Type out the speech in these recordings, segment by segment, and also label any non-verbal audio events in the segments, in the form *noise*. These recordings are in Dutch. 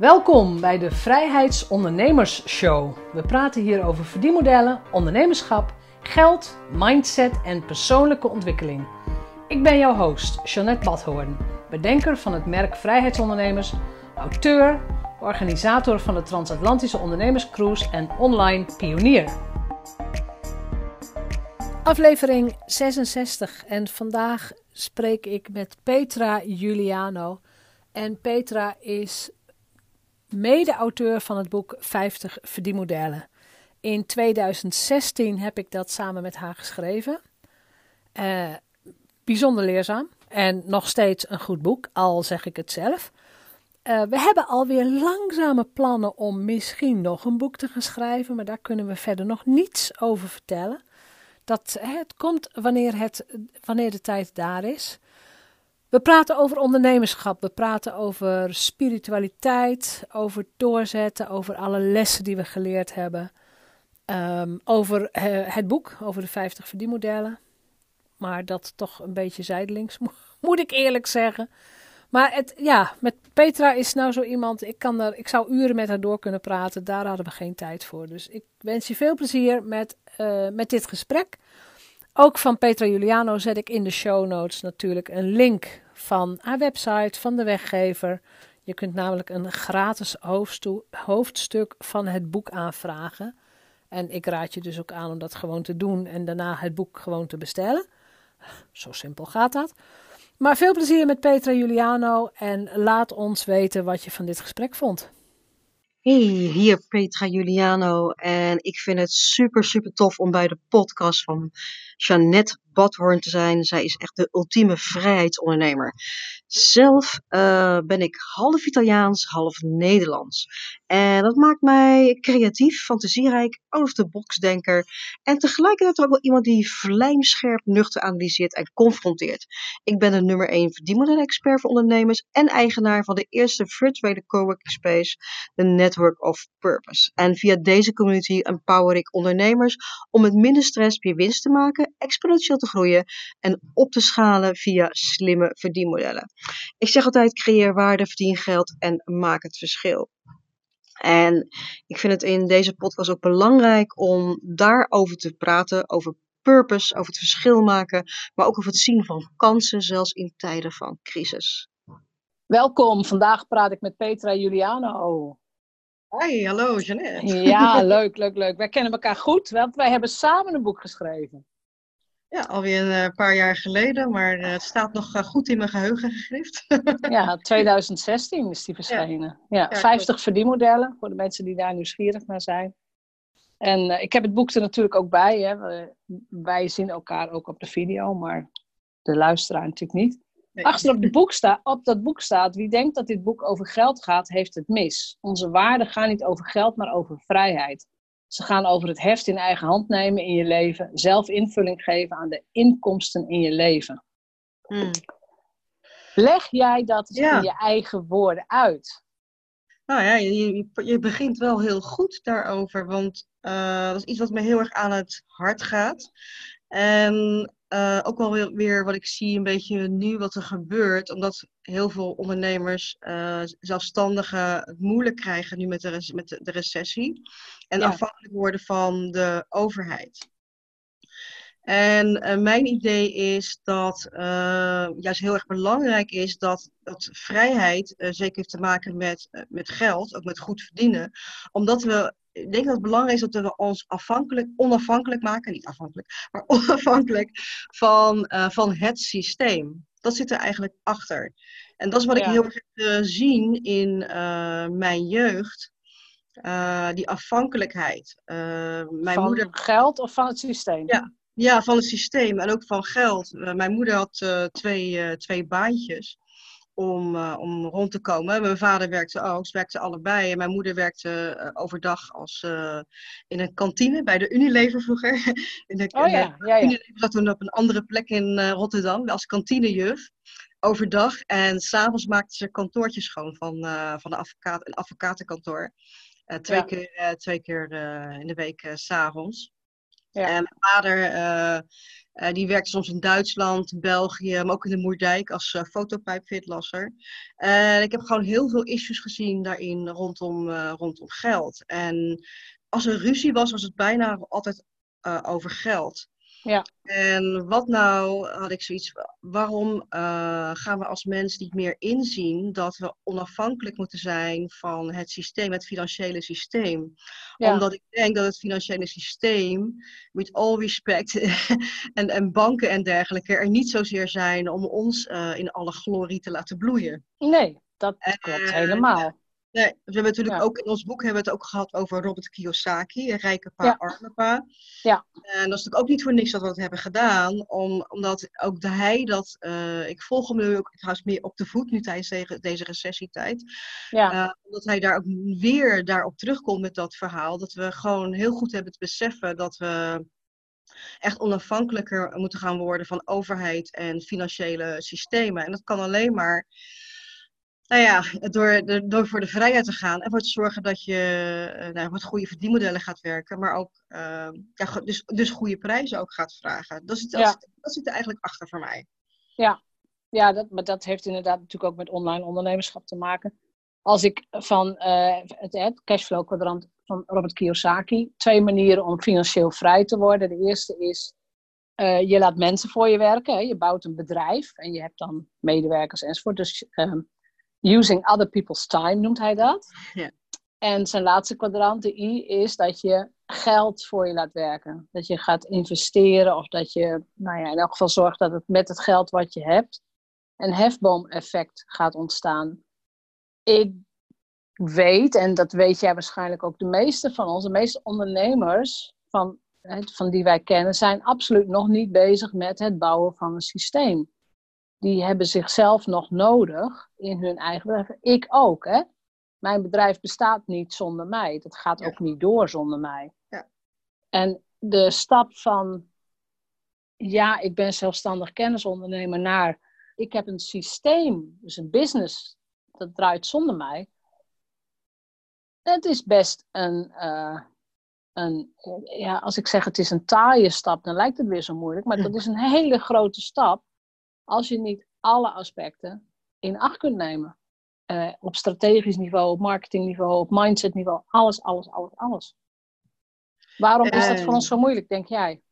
Welkom bij de Vrijheidsondernemers Show. We praten hier over verdienmodellen, ondernemerschap, geld, mindset en persoonlijke ontwikkeling. Ik ben jouw host, Jeanette Badhoorn, bedenker van het merk Vrijheidsondernemers, auteur, organisator van de Transatlantische Ondernemerscruise en online pionier. Aflevering 66 en vandaag spreek ik met Petra Juliano. En Petra is mede-auteur van het boek 50 verdienmodellen. In 2016 heb ik dat samen met haar geschreven. Uh, bijzonder leerzaam en nog steeds een goed boek, al zeg ik het zelf. Uh, we hebben alweer langzame plannen om misschien nog een boek te gaan schrijven, maar daar kunnen we verder nog niets over vertellen. Dat, het komt wanneer, het, wanneer de tijd daar is. We praten over ondernemerschap, we praten over spiritualiteit, over doorzetten, over alle lessen die we geleerd hebben. Um, over uh, het boek, over de 50 verdienmodellen. Maar dat toch een beetje zijdelings, *laughs* moet ik eerlijk zeggen. Maar het, ja, met Petra is nou zo iemand, ik, kan er, ik zou uren met haar door kunnen praten. Daar hadden we geen tijd voor. Dus ik wens je veel plezier met, uh, met dit gesprek. Ook van Petra Juliano zet ik in de show notes natuurlijk een link van haar website, van de weggever. Je kunt namelijk een gratis hoofdstuk van het boek aanvragen. En ik raad je dus ook aan om dat gewoon te doen en daarna het boek gewoon te bestellen. Zo simpel gaat dat. Maar veel plezier met Petra Juliano en laat ons weten wat je van dit gesprek vond. Hey, hier Petra Juliano en ik vind het super super tof om bij de podcast van Jeannette Badhoorn te zijn. Zij is echt de ultieme vrijheidsondernemer. Zelf uh, ben ik half Italiaans, half Nederlands. En dat maakt mij creatief, fantasierijk, out of the box denker. En tegelijkertijd ook wel iemand die vlijmscherp nuchter analyseert en confronteert. Ik ben de nummer 1 verdienmodel-expert voor ondernemers en eigenaar van de eerste virtuele coworking space, de Network of Purpose. En via deze community empower ik ondernemers om met minder stress meer winst te maken, exponentieel te groeien en op te schalen via slimme verdienmodellen. Ik zeg altijd: creëer waarde, verdien geld en maak het verschil. En ik vind het in deze podcast ook belangrijk om daarover te praten, over purpose, over het verschil maken, maar ook over het zien van kansen, zelfs in tijden van crisis. Welkom, vandaag praat ik met Petra Juliano. Hoi, hallo Jeanette. Ja, *laughs* leuk, leuk, leuk. Wij kennen elkaar goed, want wij hebben samen een boek geschreven. Ja, alweer een eh, paar jaar geleden, maar eh, het staat nog eh, goed in mijn geheugen gegrift. *laughs* ja, 2016 is die verschenen. Ja, ja 50 verdienmodellen voor de mensen die daar nieuwsgierig naar zijn. En uh, ik heb het boek er natuurlijk ook bij. Hè. wij zien elkaar ook op de video, maar de luisteraar natuurlijk niet. Nee. Achter op, de boek sta, op dat boek staat: wie denkt dat dit boek over geld gaat, heeft het mis. Onze waarden gaan niet over geld, maar over vrijheid. Ze gaan over het heft in eigen hand nemen in je leven, zelf invulling geven aan de inkomsten in je leven. Hmm. Leg jij dat in je eigen woorden uit? Nou ja, je, je begint wel heel goed daarover, want uh, dat is iets wat me heel erg aan het hart gaat. En uh, ook wel weer, weer, wat ik zie een beetje nu wat er gebeurt, omdat heel veel ondernemers, uh, zelfstandigen het moeilijk krijgen nu met de, met de, recessie en afhankelijk worden van de overheid. En uh, mijn idee is dat juist heel erg belangrijk is dat, dat vrijheid zeker heeft te maken met, met geld, ook met goed verdienen. Omdat we ik denk dat het belangrijk is dat we ons afhankelijk, onafhankelijk maken, niet afhankelijk, maar *laughs* onafhankelijk van, uh, van het systeem. Dat zit er eigenlijk achter. En dat is wat ik heel erg heb gezien in uh, mijn jeugd. Uh, die afhankelijkheid. mijn van moeder... geld of van het systeem? Ja, ja, van het systeem en ook van geld. mijn moeder had twee, twee baantjes om, uh, om rond te komen. Mijn vader werkte ook, ze werkten allebei. En mijn moeder werkte overdag als, in een kantine bij de Unilever vroeger. *laughs* in de, oh ja, ja, ja. Unilever zat toen op een andere plek in Rotterdam als kantinejuf. Overdag. En s'avonds maakte ze kantoortjes schoon van, van de advocaat, een advocatenkantoor. twee, ja. keer, twee keer in de week s s'avonds. En mijn vader uh, die werkte soms in Duitsland, België, maar ook in de Moerdijk als uh, fotopijpfitlasser. En ik heb gewoon heel veel issues gezien daarin rondom, rondom geld. En als er ruzie was, was het bijna altijd over geld. Ja. En wat nou, had ik zoiets, waarom uh, gaan we als mens niet meer inzien dat we onafhankelijk moeten zijn van het systeem, het financiële systeem? Omdat ik denk dat het financiële systeem, with all respect, *laughs* en, en banken en dergelijke, er niet zozeer zijn om ons uh, in alle glorie te laten bloeien. Nee, dat klopt helemaal. Nee, we hebben natuurlijk ook in ons boek hebben we het ook gehad over Robert Kiyosaki, rijke pa, arme pa. Ja. En dat is natuurlijk ook niet voor niks dat we dat hebben gedaan, om, omdat ook de hij dat, uh, ik volg hem nu ook trouwens meer op de voet nu tijdens deze recessietijd. Ja. Uh, omdat hij daar ook weer daarop terugkomt met dat verhaal, dat we gewoon heel goed hebben te beseffen dat we echt onafhankelijker moeten gaan worden van overheid en financiële systemen. En dat kan alleen maar nou ja, door, door voor de vrijheid te gaan en voor te zorgen dat je uh, nou, wat goede verdienmodellen gaat werken, maar ook uh, ja, dus, dus goede prijzen ook gaat vragen. Dat, is, dat, ja. dat zit er eigenlijk achter voor mij. Ja, ja dat, maar dat heeft inderdaad natuurlijk ook met online ondernemerschap te maken. Als ik van uh, het, het cashflow kwadrant van Robert Kiyosaki, twee manieren om financieel vrij te worden. De eerste is, uh, je laat mensen voor je werken. Hè. Je bouwt een bedrijf en je hebt dan medewerkers enzovoort. Dus ehm, Using other people's time noemt hij dat. Ja. En zijn laatste kwadrant, de I, is dat je geld voor je laat werken. Dat je gaat investeren of dat je, nou ja, in elk geval zorgt dat het met het geld wat je hebt een hefboom-effect gaat ontstaan. Ik weet, en dat weet jij waarschijnlijk ook, de meeste van ons, de meeste ondernemers van, van die wij kennen, zijn absoluut nog niet bezig met het bouwen van een systeem die hebben zichzelf nog nodig in hun eigen bedrijf. Ik ook, hè. Mijn bedrijf bestaat niet zonder mij. Dat gaat ook niet door zonder mij. Ja. En de stap van, ja, ik ben zelfstandig kennisondernemer, naar, ik heb een systeem, dus een business, dat draait zonder mij. Het is best een, uh, een, ja, als ik zeg het is een taaie stap, dan lijkt het weer zo moeilijk. Maar dat is een hele grote stap als je niet alle aspecten in acht kunt nemen. Uh, op strategisch niveau, op marketingniveau, op mindsetniveau, alles, alles, alles, alles. Waarom is dat voor ons zo moeilijk, denk jij?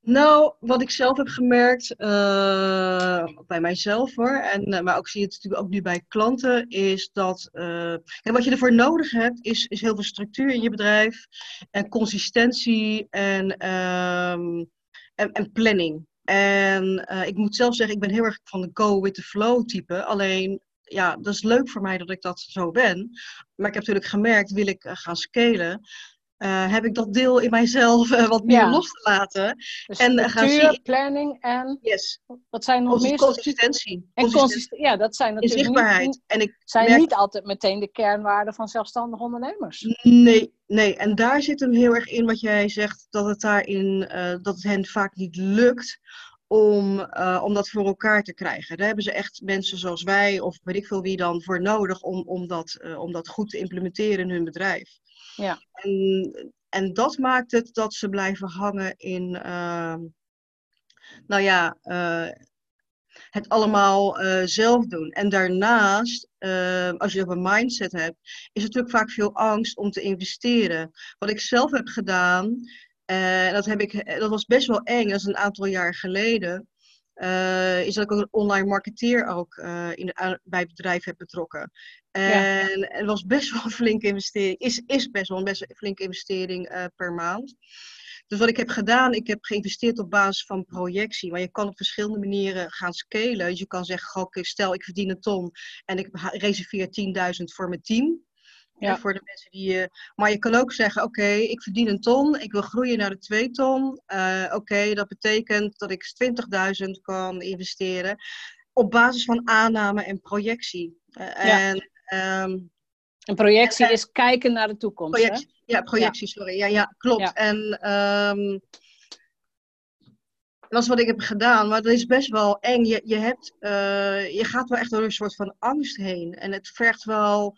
Nou, wat ik zelf heb gemerkt, uh, bij mijzelf hoor, en, uh, maar ook zie je het natuurlijk ook nu bij klanten, is dat uh, wat je ervoor nodig hebt, is, is heel veel structuur in je bedrijf en consistentie en, um, en, en planning. En uh, ik moet zelf zeggen, ik ben heel erg van de go with the flow type. Alleen, ja, dat is leuk voor mij dat ik dat zo ben. Maar ik heb natuurlijk gemerkt, wil ik uh, gaan scalen, uh, heb ik dat deel in mijzelf wat meer ja. los te laten. Dus en gaan zien... planning en yes. wat zijn nog meer? Consistentie. En consistentie. Ja, dat zijn natuurlijk zichtbaarheid. Niet, en ik zijn merk... niet altijd meteen de kernwaarden van zelfstandig ondernemers. Nee, nee. En daar zit hem heel erg in wat jij zegt, dat het daarin, dat het hen vaak niet lukt om, om dat voor elkaar te krijgen. Daar hebben ze echt mensen zoals wij, of weet ik veel wie dan, voor nodig om, om, dat, om dat goed te implementeren in hun bedrijf. Ja. En, en dat maakt het dat ze blijven hangen in, uh, nou ja, uh, het allemaal uh, zelf doen. En daarnaast, als je op een mindset hebt, is er natuurlijk vaak veel angst om te investeren. Wat ik zelf heb gedaan, en dat, heb ik, dat was best wel eng, dat is een aantal jaar geleden. Uh, is dat ik ook een online marketeer ook uh, in de, bij het bedrijf heb betrokken. En ja. het was best wel een flinke investering. Is, is best wel een best flinke investering uh, per maand. Dus wat ik heb gedaan, ik heb geïnvesteerd op basis van projectie. Maar je kan op verschillende manieren gaan scalen. Dus je kan zeggen, okay, stel ik verdien een ton en ik reserveer 10.000 voor mijn team. Ja. Voor de mensen die. Uh, maar je kan ook zeggen: Oké, okay, ik verdien een ton, ik wil groeien naar de twee ton. Uh, Oké, okay, dat betekent dat ik 20.000 kan investeren. Op basis van aanname en projectie. Uh, ja. En. Um, een projectie en, is kijken naar de toekomst. Projectie, hè? Ja, projectie, ja. sorry. Ja, ja klopt. En. Um, dat is wat ik heb gedaan, maar dat is best wel eng. Je, je, hebt, je gaat wel echt door een soort van angst heen. En het vergt wel.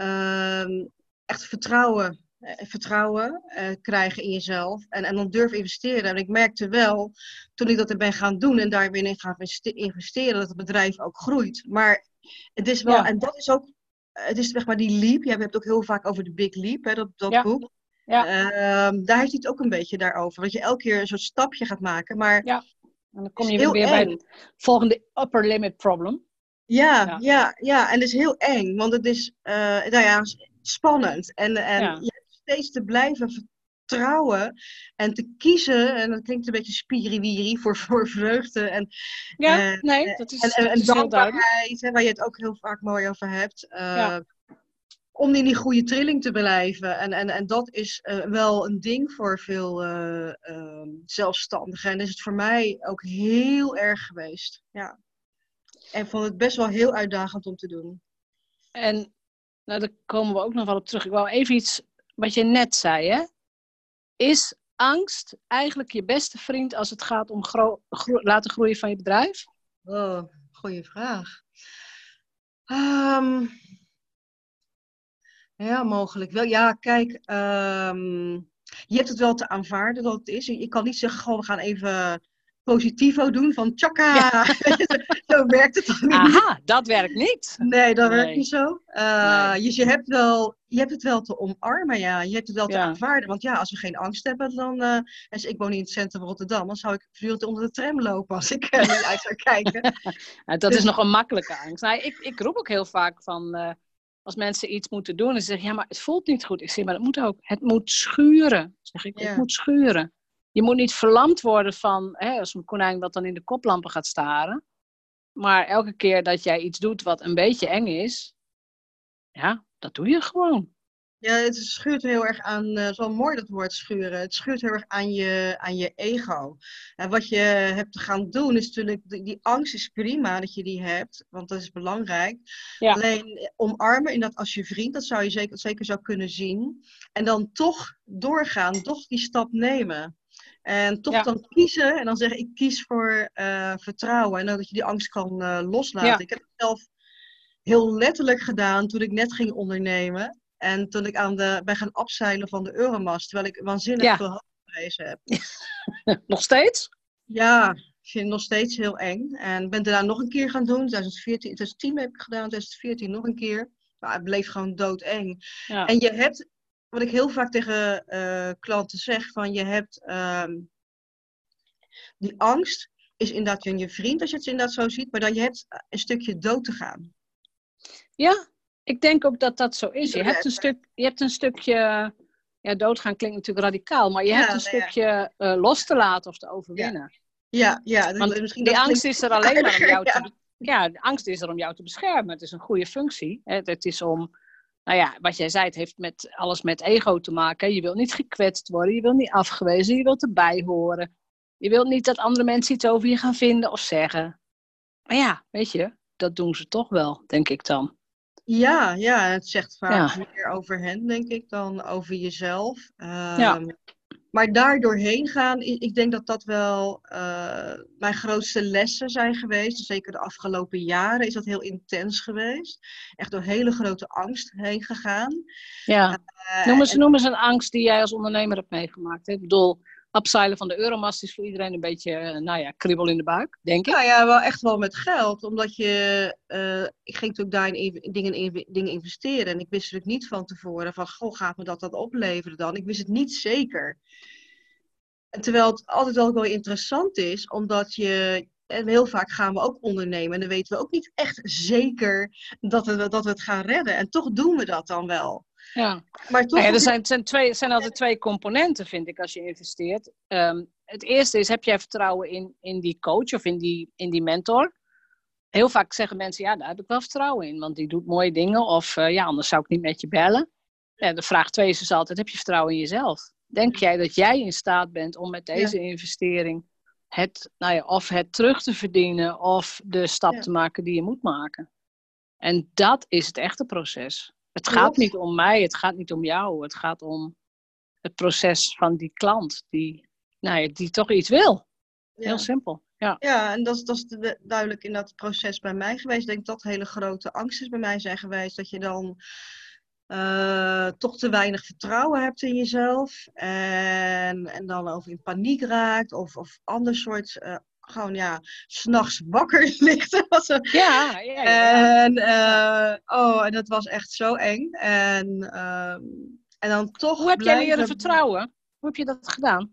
Um, echt vertrouwen. eh, vertrouwen eh, krijgen in jezelf en, en dan durven investeren. En ik merkte wel, toen ik dat er ben gaan doen en daar weer in ga investeren, dat het bedrijf ook groeit. Maar het is wel, en dat is ook, het is zeg maar die leap. Jij hebt het ook heel vaak over de big leap, hè, dat, dat boek. Ja. Ehm, daar heeft hij het ook een beetje daarover. Dat je elke keer een soort stapje gaat maken. Maar ja. En dan kom je weer bij het volgende upper limit problem. Ja, ja, ja, en het is heel eng, want het is uh, nou ja, spannend. En, en je hebt steeds te blijven vertrouwen en te kiezen, en dat klinkt een beetje spiriwiri voor, *laughs* voor vreugde. En, ja, uh, nee, dat is, en, en, en dankbaarheid, hè, waar je het ook heel vaak mooi over hebt. Uh, ja om in die goede trilling te blijven. En, en, en dat is wel een ding voor veel uh, zelfstandigen. En is het voor mij ook heel erg geweest. Ja. En vond het best wel heel uitdagend om te doen. En nou, daar komen we ook nog wel op terug. Ik wou even iets wat je net zei. Hè? Is angst eigenlijk je beste vriend als het gaat om gro gro laten groeien van je bedrijf? Oh, goede vraag. Um, ja, mogelijk wel. Ja, kijk, um, je hebt het wel te aanvaarden dat het is. Je kan niet zeggen, gewoon we gaan even positivo doen van tjaka. Ja. *laughs* zo werkt het dan niet. Aha, dat werkt niet. Nee, dat werkt niet zo. Uh, nee. Dus je hebt, wel, je hebt het wel te omarmen, ja. Je hebt het wel te ja. aanvaarden. Want ja, als we geen angst hebben, dan... Uh, ik woon in het centrum van Rotterdam, dan zou ik voortdurend onder de tram lopen als ik uh, niet uit zou kijken. *laughs* nou, dat dus... is nog een makkelijke angst. Nou, ik, ik roep ook heel vaak van als mensen iets moeten doen en ze zeggen, ja, maar het voelt niet goed. Ik zeg, maar dat moet ook. Het moet schuren. Zeg ik, ja. het moet schuren. Je moet niet verlamd worden van, hè, als een konijn wat dan in de koplampen gaat staren. Maar elke keer dat jij iets doet wat een beetje eng is, ja, dat doe je gewoon. Ja, het schuurt heel erg aan, uh, zo mooi dat woord schuren. Het schuurt heel erg aan je, aan je ego. En wat je hebt te gaan doen is natuurlijk, die, die angst is prima dat je die hebt, want dat is belangrijk. Ja. Alleen eh, omarmen in dat als je vriend, dat zou je zeker, zeker zou kunnen zien. En dan toch doorgaan, toch die stap nemen. En toch ja. dan kiezen en dan zeggen ik kies voor uh, vertrouwen. En dat je die angst kan uh, loslaten. Ja. Ik heb het zelf heel letterlijk gedaan toen ik net ging ondernemen. En toen ik aan de, ben gaan afzeilen van de Euromast, terwijl ik waanzinnig ja. veel hoogprijzen heb. *laughs* nog steeds? Ja, ik vind het nog steeds heel eng. En ben daarna nog een keer gaan doen. 2014, 2010 heb ik gedaan, 2014 nog een keer. Maar het bleef gewoon doodeng. En je hebt, wat ik heel vaak tegen uh, klanten zeg, van je hebt um, die angst is inderdaad je vriend, als je het inderdaad zo ziet, maar dan je hebt een stukje dood te gaan. Ja, ik denk ook dat dat zo is. Je hebt een, stuk, je hebt een stukje. Ja, doodgaan klinkt natuurlijk radicaal, maar je ja, hebt een nee, stukje ja. uh, los te laten of te overwinnen. Ja, ja. ja Want misschien die angst is er alleen maar om *laughs* jou te. Ja, de angst is er om jou te beschermen. Het is een goede functie. Het, het is om. Nou ja, wat jij zei, het heeft met, alles met ego te maken. Je wilt niet gekwetst worden, je wilt niet afgewezen, je wilt erbij horen. Je wilt niet dat andere mensen iets over je gaan vinden of zeggen. Maar ja, weet je, dat doen ze toch wel, denk ik dan. Ja, ja, het zegt vaak ja. meer over hen, denk ik, dan over jezelf. Ja. Maar daar doorheen gaan, ik denk dat dat wel uh, mijn grootste lessen zijn geweest. Zeker de afgelopen jaren is dat heel intens geweest. Echt door hele grote angst heen gegaan. Ja, uh, noem, eens, en... noem eens een angst die jij als ondernemer hebt meegemaakt. Ik bedoel, upseilen van de euromast is voor iedereen een beetje, eh, nou ja, kribbel in de buik, denk ik. Nou ja, wel echt wel met geld. Omdat je, uh, ik ging natuurlijk daarin in, dingen, in, dingen investeren. En ik wist natuurlijk niet van tevoren van, goh, gaat me dat dat opleveren dan? Ik wist het niet zeker. En terwijl het altijd wel wel interessant is, omdat je, en heel vaak gaan we ook ondernemen en dan weten we ook niet echt zeker dat we, dat we het gaan redden. En toch doen we dat dan wel. Ja, maar toch nou ja, er zijn, zijn, twee, zijn altijd twee componenten, vind ik, als je investeert. Um, het eerste is, heb jij vertrouwen in, in die coach of in die, in die mentor? Heel vaak zeggen mensen, ja, daar heb ik wel vertrouwen in, want die doet mooie dingen. Of uh, ja, anders zou ik niet met je bellen. Ja, de vraag twee is dus altijd, heb je vertrouwen in jezelf? Denk jij dat jij in staat bent om met deze ja. investering het, nou ja, of het terug te verdienen of de stap ja. te maken die je moet maken? En dat is het echte proces. Het gaat niet om mij, het gaat niet om jou. Het gaat om het proces van die klant die, nou ja, die toch iets wil. Heel simpel. Ja, ja en dat, dat is de, duidelijk in dat proces bij mij geweest. Ik denk dat hele grote angsten bij mij zijn geweest. Dat je dan eh, toch te weinig vertrouwen hebt in jezelf. En, en dan over in paniek raakt of, of ander soort, uh, gewoon ja, s'nachts wakker *laughs* ligt. ja, ja, ja. En, uh, oh, en dat was echt zo eng. En, uh, en dan toch. Hoe heb jij leren vertrouwen? Hoe heb je dat gedaan?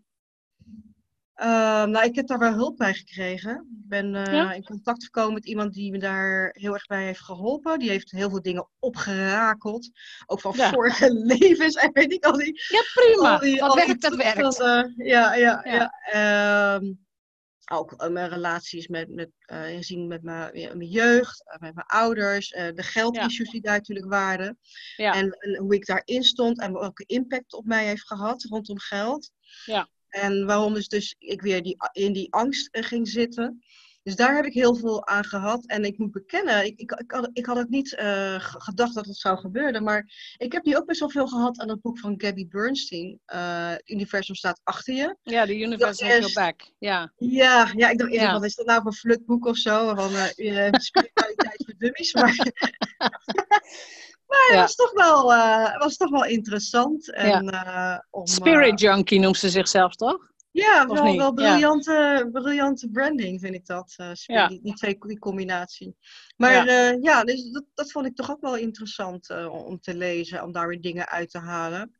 Uh, nou, ik heb daar wel hulp bij gekregen. Ik ben ja? in contact gekomen met iemand die me daar heel erg bij heeft geholpen. Die heeft heel veel dingen opgerakeld. Ook van ja. vorige *laughs* levens en weet ik al die... Ja, prima. Die, Wat werkt, dat werkt. Uh, ja, ja, ja. Ook mijn relaties met, met, uh, met mijn, mijn jeugd, uh, met mijn ouders, uh, de geldissues ja. die daar natuurlijk waren. Ja. En, en, hoe ik daarin stond en welke impact op mij heeft gehad rondom geld. Ja. En waarom dus, dus ik weer die, in die angst ging zitten. Dus daar heb ik heel veel aan gehad. En ik moet bekennen, ik, ik, ik, had, ik had het niet uh, gedacht dat het zou gebeuren. Maar ik heb nu ook best wel veel gehad aan het boek van Gabby Bernstein. Uh, het universum staat achter je. Ja, de universum has your back. Ja, ja, ja ik dacht eerst, ja. wat is dat nou voor een flutboek of zo? Van uh, *laughs* spiritualiteit voor dummies. Maar, *laughs* maar het ja. was, toch wel, was toch wel interessant. En, ja. om, Spirit junkie noemt ze zichzelf, toch? Ja, wel, wel briljante, ja. briljante branding vind ik dat. Uh, ja. die, twee, die combinatie. Maar ja, uh, ja dus dat, dat vond ik toch ook wel interessant uh, om te lezen, om daar weer dingen uit te halen.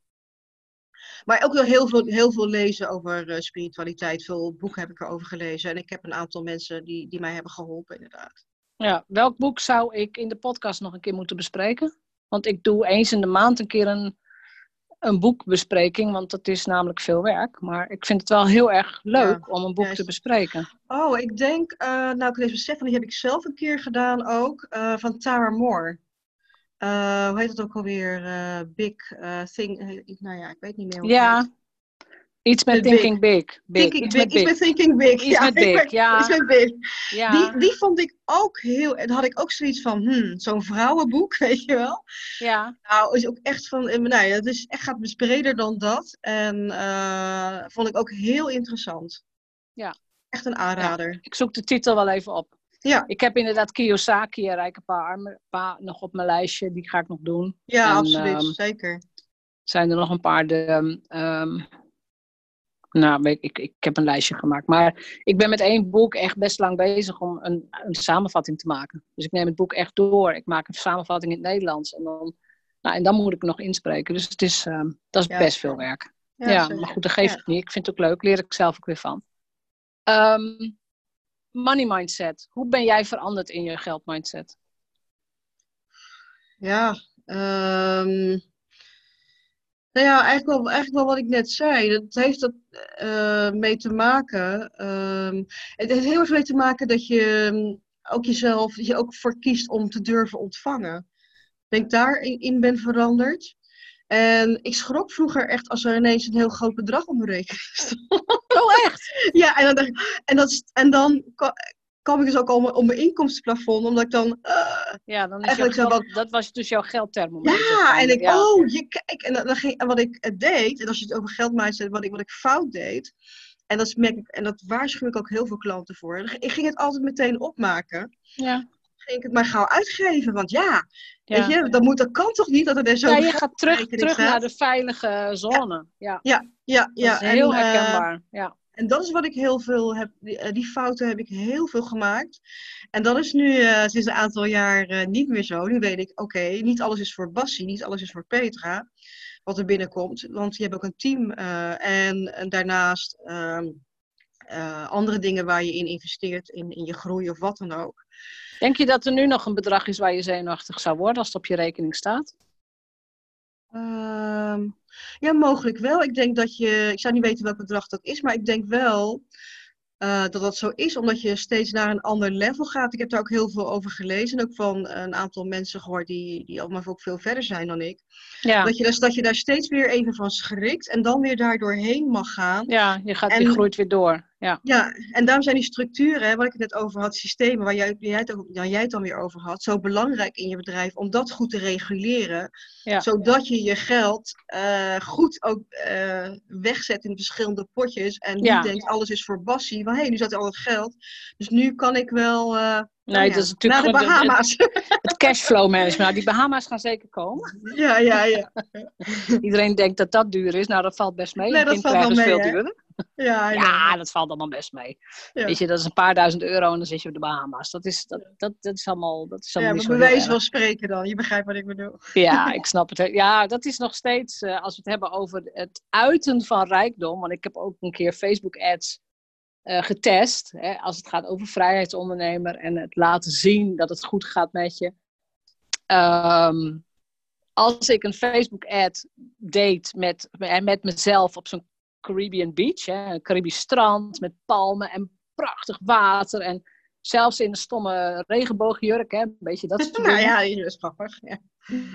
Maar ook wel heel veel, heel veel lezen over spiritualiteit. Veel boeken heb ik erover gelezen. En ik heb een aantal mensen die, die mij hebben geholpen, inderdaad. Ja, welk boek zou ik in de podcast nog een keer moeten bespreken? Want ik doe eens in de maand een keer een een boekbespreking, want dat is namelijk veel werk. Maar ik vind het wel heel erg leuk ja, om een boek te bespreken. Oh, ik denk, uh, nou ik even zeggen, die heb ik zelf een keer gedaan ook, uh, van Tara Moore. Uh, hoe heet het ook alweer? Big Thing, nou ja, ik weet niet meer hoe Ja, Iets met Thinking Big. big. Thinking iets, big. Met iets met Thinking Big. Iets ja, met *laughs* Big, ja. Iets met Big. Ja. Die, die vond ik ook heel... En had ik ook zoiets van, hmm, zo'n vrouwenboek, *laughs* weet je wel. Ja. Nou, is ook echt van... Nee, nou het is echt, gaat dus breder dan dat. En uh, vond ik ook heel interessant. Ja. Echt een aanrader. Ja. Ik zoek de titel wel even op. Ja. Ik heb inderdaad Kiyosaki, een rijke paar armen, pa, nog op mijn lijstje. Die ga ik nog doen. Ja, en, absoluut. Um, Zeker. Zijn er nog een paar... De, um, nou, ik, ik, ik heb een lijstje gemaakt. Maar ik ben met één boek echt best lang bezig om een, een samenvatting te maken. Dus ik neem het boek echt door. Ik maak een samenvatting in het Nederlands. En dan, nou, en dan moet ik nog inspreken. Dus het is, uh, dat is ja, best veel werk. Ja, ja maar goed, dat geeft het niet. Ik vind het ook leuk. Leer ik zelf ook weer van. Um, money mindset. Hoe ben jij veranderd in je geldmindset? Ja, um nou ja, eigenlijk wel, eigenlijk wel wat ik net zei. Dat heeft er uh, mee te maken. Um, het heeft heel erg mee te maken dat je um, ook jezelf, dat je ook voor kiest om te durven ontvangen. Dat ik daarin in ben veranderd. En ik schrok vroeger echt als er ineens een heel groot bedrag op mijn rekening stond. Oh, echt? *laughs* ja, en dan, en, dat, en dan kwam ik dus ook al om mijn inkomstenplafond, omdat ik dan... Uh, ja, dan is geld, wat... dat was dus jouw geldthermometer. Ja, en ik, ja. oh, je, kijk, en, dan ging, en wat ik deed, en als je het over geld maakt, wat ik, wat ik fout deed, en dat, merk ik, en dat waarschuw ik ook heel veel klanten voor, ik ging het altijd meteen opmaken. Ja. Ging ik het maar gauw uitgeven, want ja, ja. weet je, dat, moet, dat kan toch niet dat er zo... Ja, je gaat terug, terug naar de veilige zone. Ja, ja, ja. ja, Dat is heel en, herkenbaar, ja. En dat is wat ik heel veel heb, die, eh, die, fouten heb ik heel veel gemaakt. En dat is nu uh, sinds een aantal jaar uh, niet meer zo. Nu weet ik, oké, niet alles is voor Bassie, niet alles is voor Petra, wat er binnenkomt. Want je hebt ook een team en, en, daarnaast ehm, andere dingen waar je in investeert, in, in je groei of wat dan ook. Denk je dat er nu nog een bedrag is waar je zenuwachtig zou worden als het op je rekening staat? Uh, ja, mogelijk wel. Ik denk dat je, ik zou niet weten welk bedrag dat is, maar ik denk wel uh, dat dat zo is, omdat je steeds naar een ander level gaat. Ik heb daar ook heel veel over gelezen, ook van een aantal mensen gehoord die, die allemaal ook veel verder zijn dan ik. Ja. Dat, je, dus, dat je daar steeds weer even van schrikt en dan weer daar doorheen mag gaan. Ja, je, gaat, en, je groeit weer door. Ja. ja, en daarom zijn die structuren, hè, waar ik het net over had, systemen waar jij, jij, het, waar jij het dan weer over had, zo belangrijk in je bedrijf om dat goed te reguleren. Ja. Zodat je je geld uh, goed ook uh, wegzet in verschillende potjes. En niet Ja. denkt, alles is voor Bassie. Van hé, hey, nu zat al het geld. Dus nu kan ik wel uh, Nee, ja. dat is natuurlijk Naar de Bahama's. *laughs* het cashflow management. Nou, die Bahama's gaan zeker komen. ja, ja, ja. *laughs* Iedereen denkt dat dat duur is. Nou, dat valt best mee. Nee, dat valt wel mee, veel duurder. Ja, *laughs* Ja, dat valt allemaal best mee. Ja. Weet je, dat is een paar duizend euro en dan zit je op de Bahama's. Dat is, dat, dat, dat is allemaal, dat is ja allemaal maar wijze van erg. spreken dan. Je begrijpt wat ik bedoel. Ja, *laughs* ik snap het. Ja, dat is nog steeds, eh, als we het hebben over het uiten van rijkdom. Want ik heb ook een keer Facebook ads eh, getest. Hè, als het gaat over vrijheidsondernemer en het laten zien dat het goed gaat met je. Ehm, als ik een Facebook ad deed met, met mezelf op zo'n Caribbean beach, hè, een Caribisch strand met palmen en prachtig water. En zelfs in een stomme regenboogjurk, hè, een beetje dat *laughs* soort nou ja, is grappig. Ja.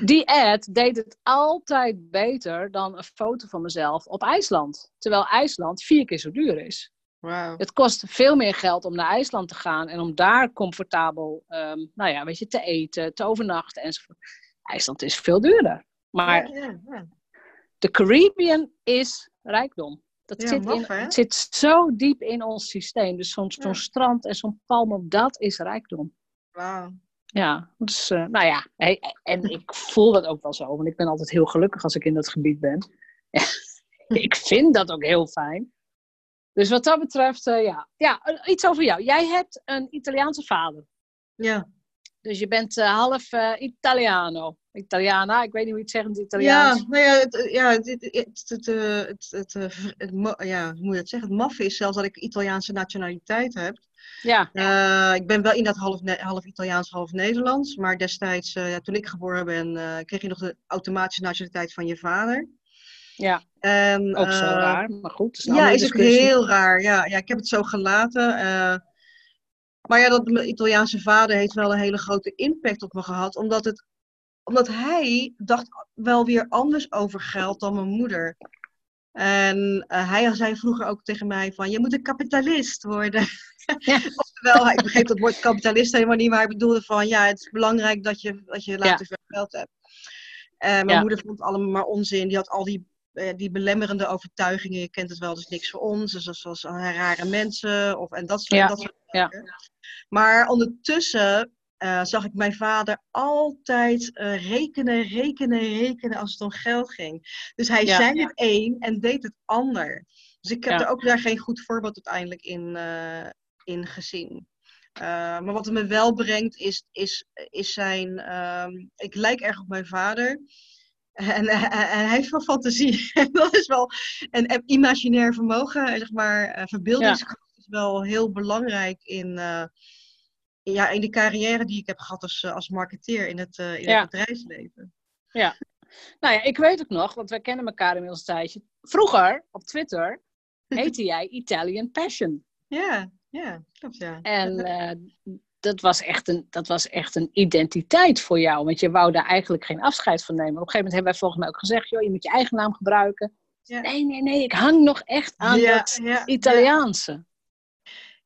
Die ad deed het altijd beter dan een foto van mezelf op IJsland. Terwijl IJsland vier keer zo duur is. Wauw. Het kost veel meer geld om naar IJsland te gaan en om daar comfortabel ehm, nou ja, weet je, te eten, te overnachten enzovoort. IJsland is veel duurder. Maar Ja, ja, ja. de Caribbean is rijkdom. Dat Ja, zit, maf, in, hè? het zit zo diep in ons systeem. Dus zo'n Ja. strand en zo'n palm, dat is rijkdom. Wauw. Ja, dus, eh, nou ja, hey, en ik voel dat ook wel zo, want ik ben altijd heel gelukkig als ik in dat gebied ben. *laughs* ik vind dat ook heel fijn. Dus wat dat betreft, eh, ja. ja, eh, iets over jou. Jij hebt een Italiaanse vader. Ja. Dus je bent eh, half eh, Italiano. Italiana, ik weet niet hoe je het zegt in het Ja, Italiaans. nou ja, het, ja, het, het, het, het, eh, het, het, eh, het ja, hoe moet je dat zeggen? Het maffe is zelfs dat ik Italiaanse nationaliteit heb. Ja, Eh, ik ben wel inderdaad half, half Italiaans, half Nederlands. Maar destijds, eh, ja, toen ik geboren ben, eh, kreeg je nog de automatische nationaliteit van je vader. ja, En, ook zo eh, raar. Maar goed, is Ja, is ook heel raar. Ja, ja, ik heb het zo gelaten. Maar ja, dat, mijn Italiaanse vader heeft wel een hele grote impact op me gehad. Omdat, het, omdat hij dacht wel weer anders over geld dan mijn moeder. En eh, hij zei vroeger ook tegen mij van, je moet een kapitalist worden. Ja. *laughs* Oftewel, ik begreep dat woord kapitalist helemaal niet, maar hij bedoelde van, ja, het is belangrijk dat je, dat je later veel geld hebt. Mijn Ja. moeder vond het allemaal maar onzin. Die had al die, eh, die belemmerende overtuigingen. Je kent het wel, dus niks voor ons. Dus dat was eh, rare mensen. Of, en dat soort, Ja. dat soort Ja. Maar ondertussen eh, zag ik mijn vader altijd eh, rekenen, rekenen, rekenen als het om geld ging. Dus hij Ja. zei het een en deed het ander. Dus ik heb Ja. er ook daar geen goed voorbeeld uiteindelijk in, eh, in gezien. Maar wat het me wel brengt is, is, is zijn. ehm, ik lijk erg op mijn vader. En, en hij heeft wel fantasie. *laughs* dat is wel een, een imaginair vermogen. en Zeg maar, verbeeldingskracht is wel heel belangrijk in, eh, ja, in de carrière die ik heb gehad als, eh, als marketeer in het, eh, in Ja. het bedrijfsleven. Nou ja, ik weet het nog, want wij kennen elkaar inmiddels een tijdje. Vroeger, op Twitter, heette jij Italian Passion. Ja, ja, klopt ja. En dat, was echt een, dat was echt een identiteit voor jou. Want je wou daar eigenlijk geen afscheid van nemen. Op een gegeven moment hebben wij volgens mij ook gezegd... joh, je moet je eigen naam gebruiken. Ja. Nee, nee, nee, ik hang nog echt aan ja, dat ja, Italiaanse.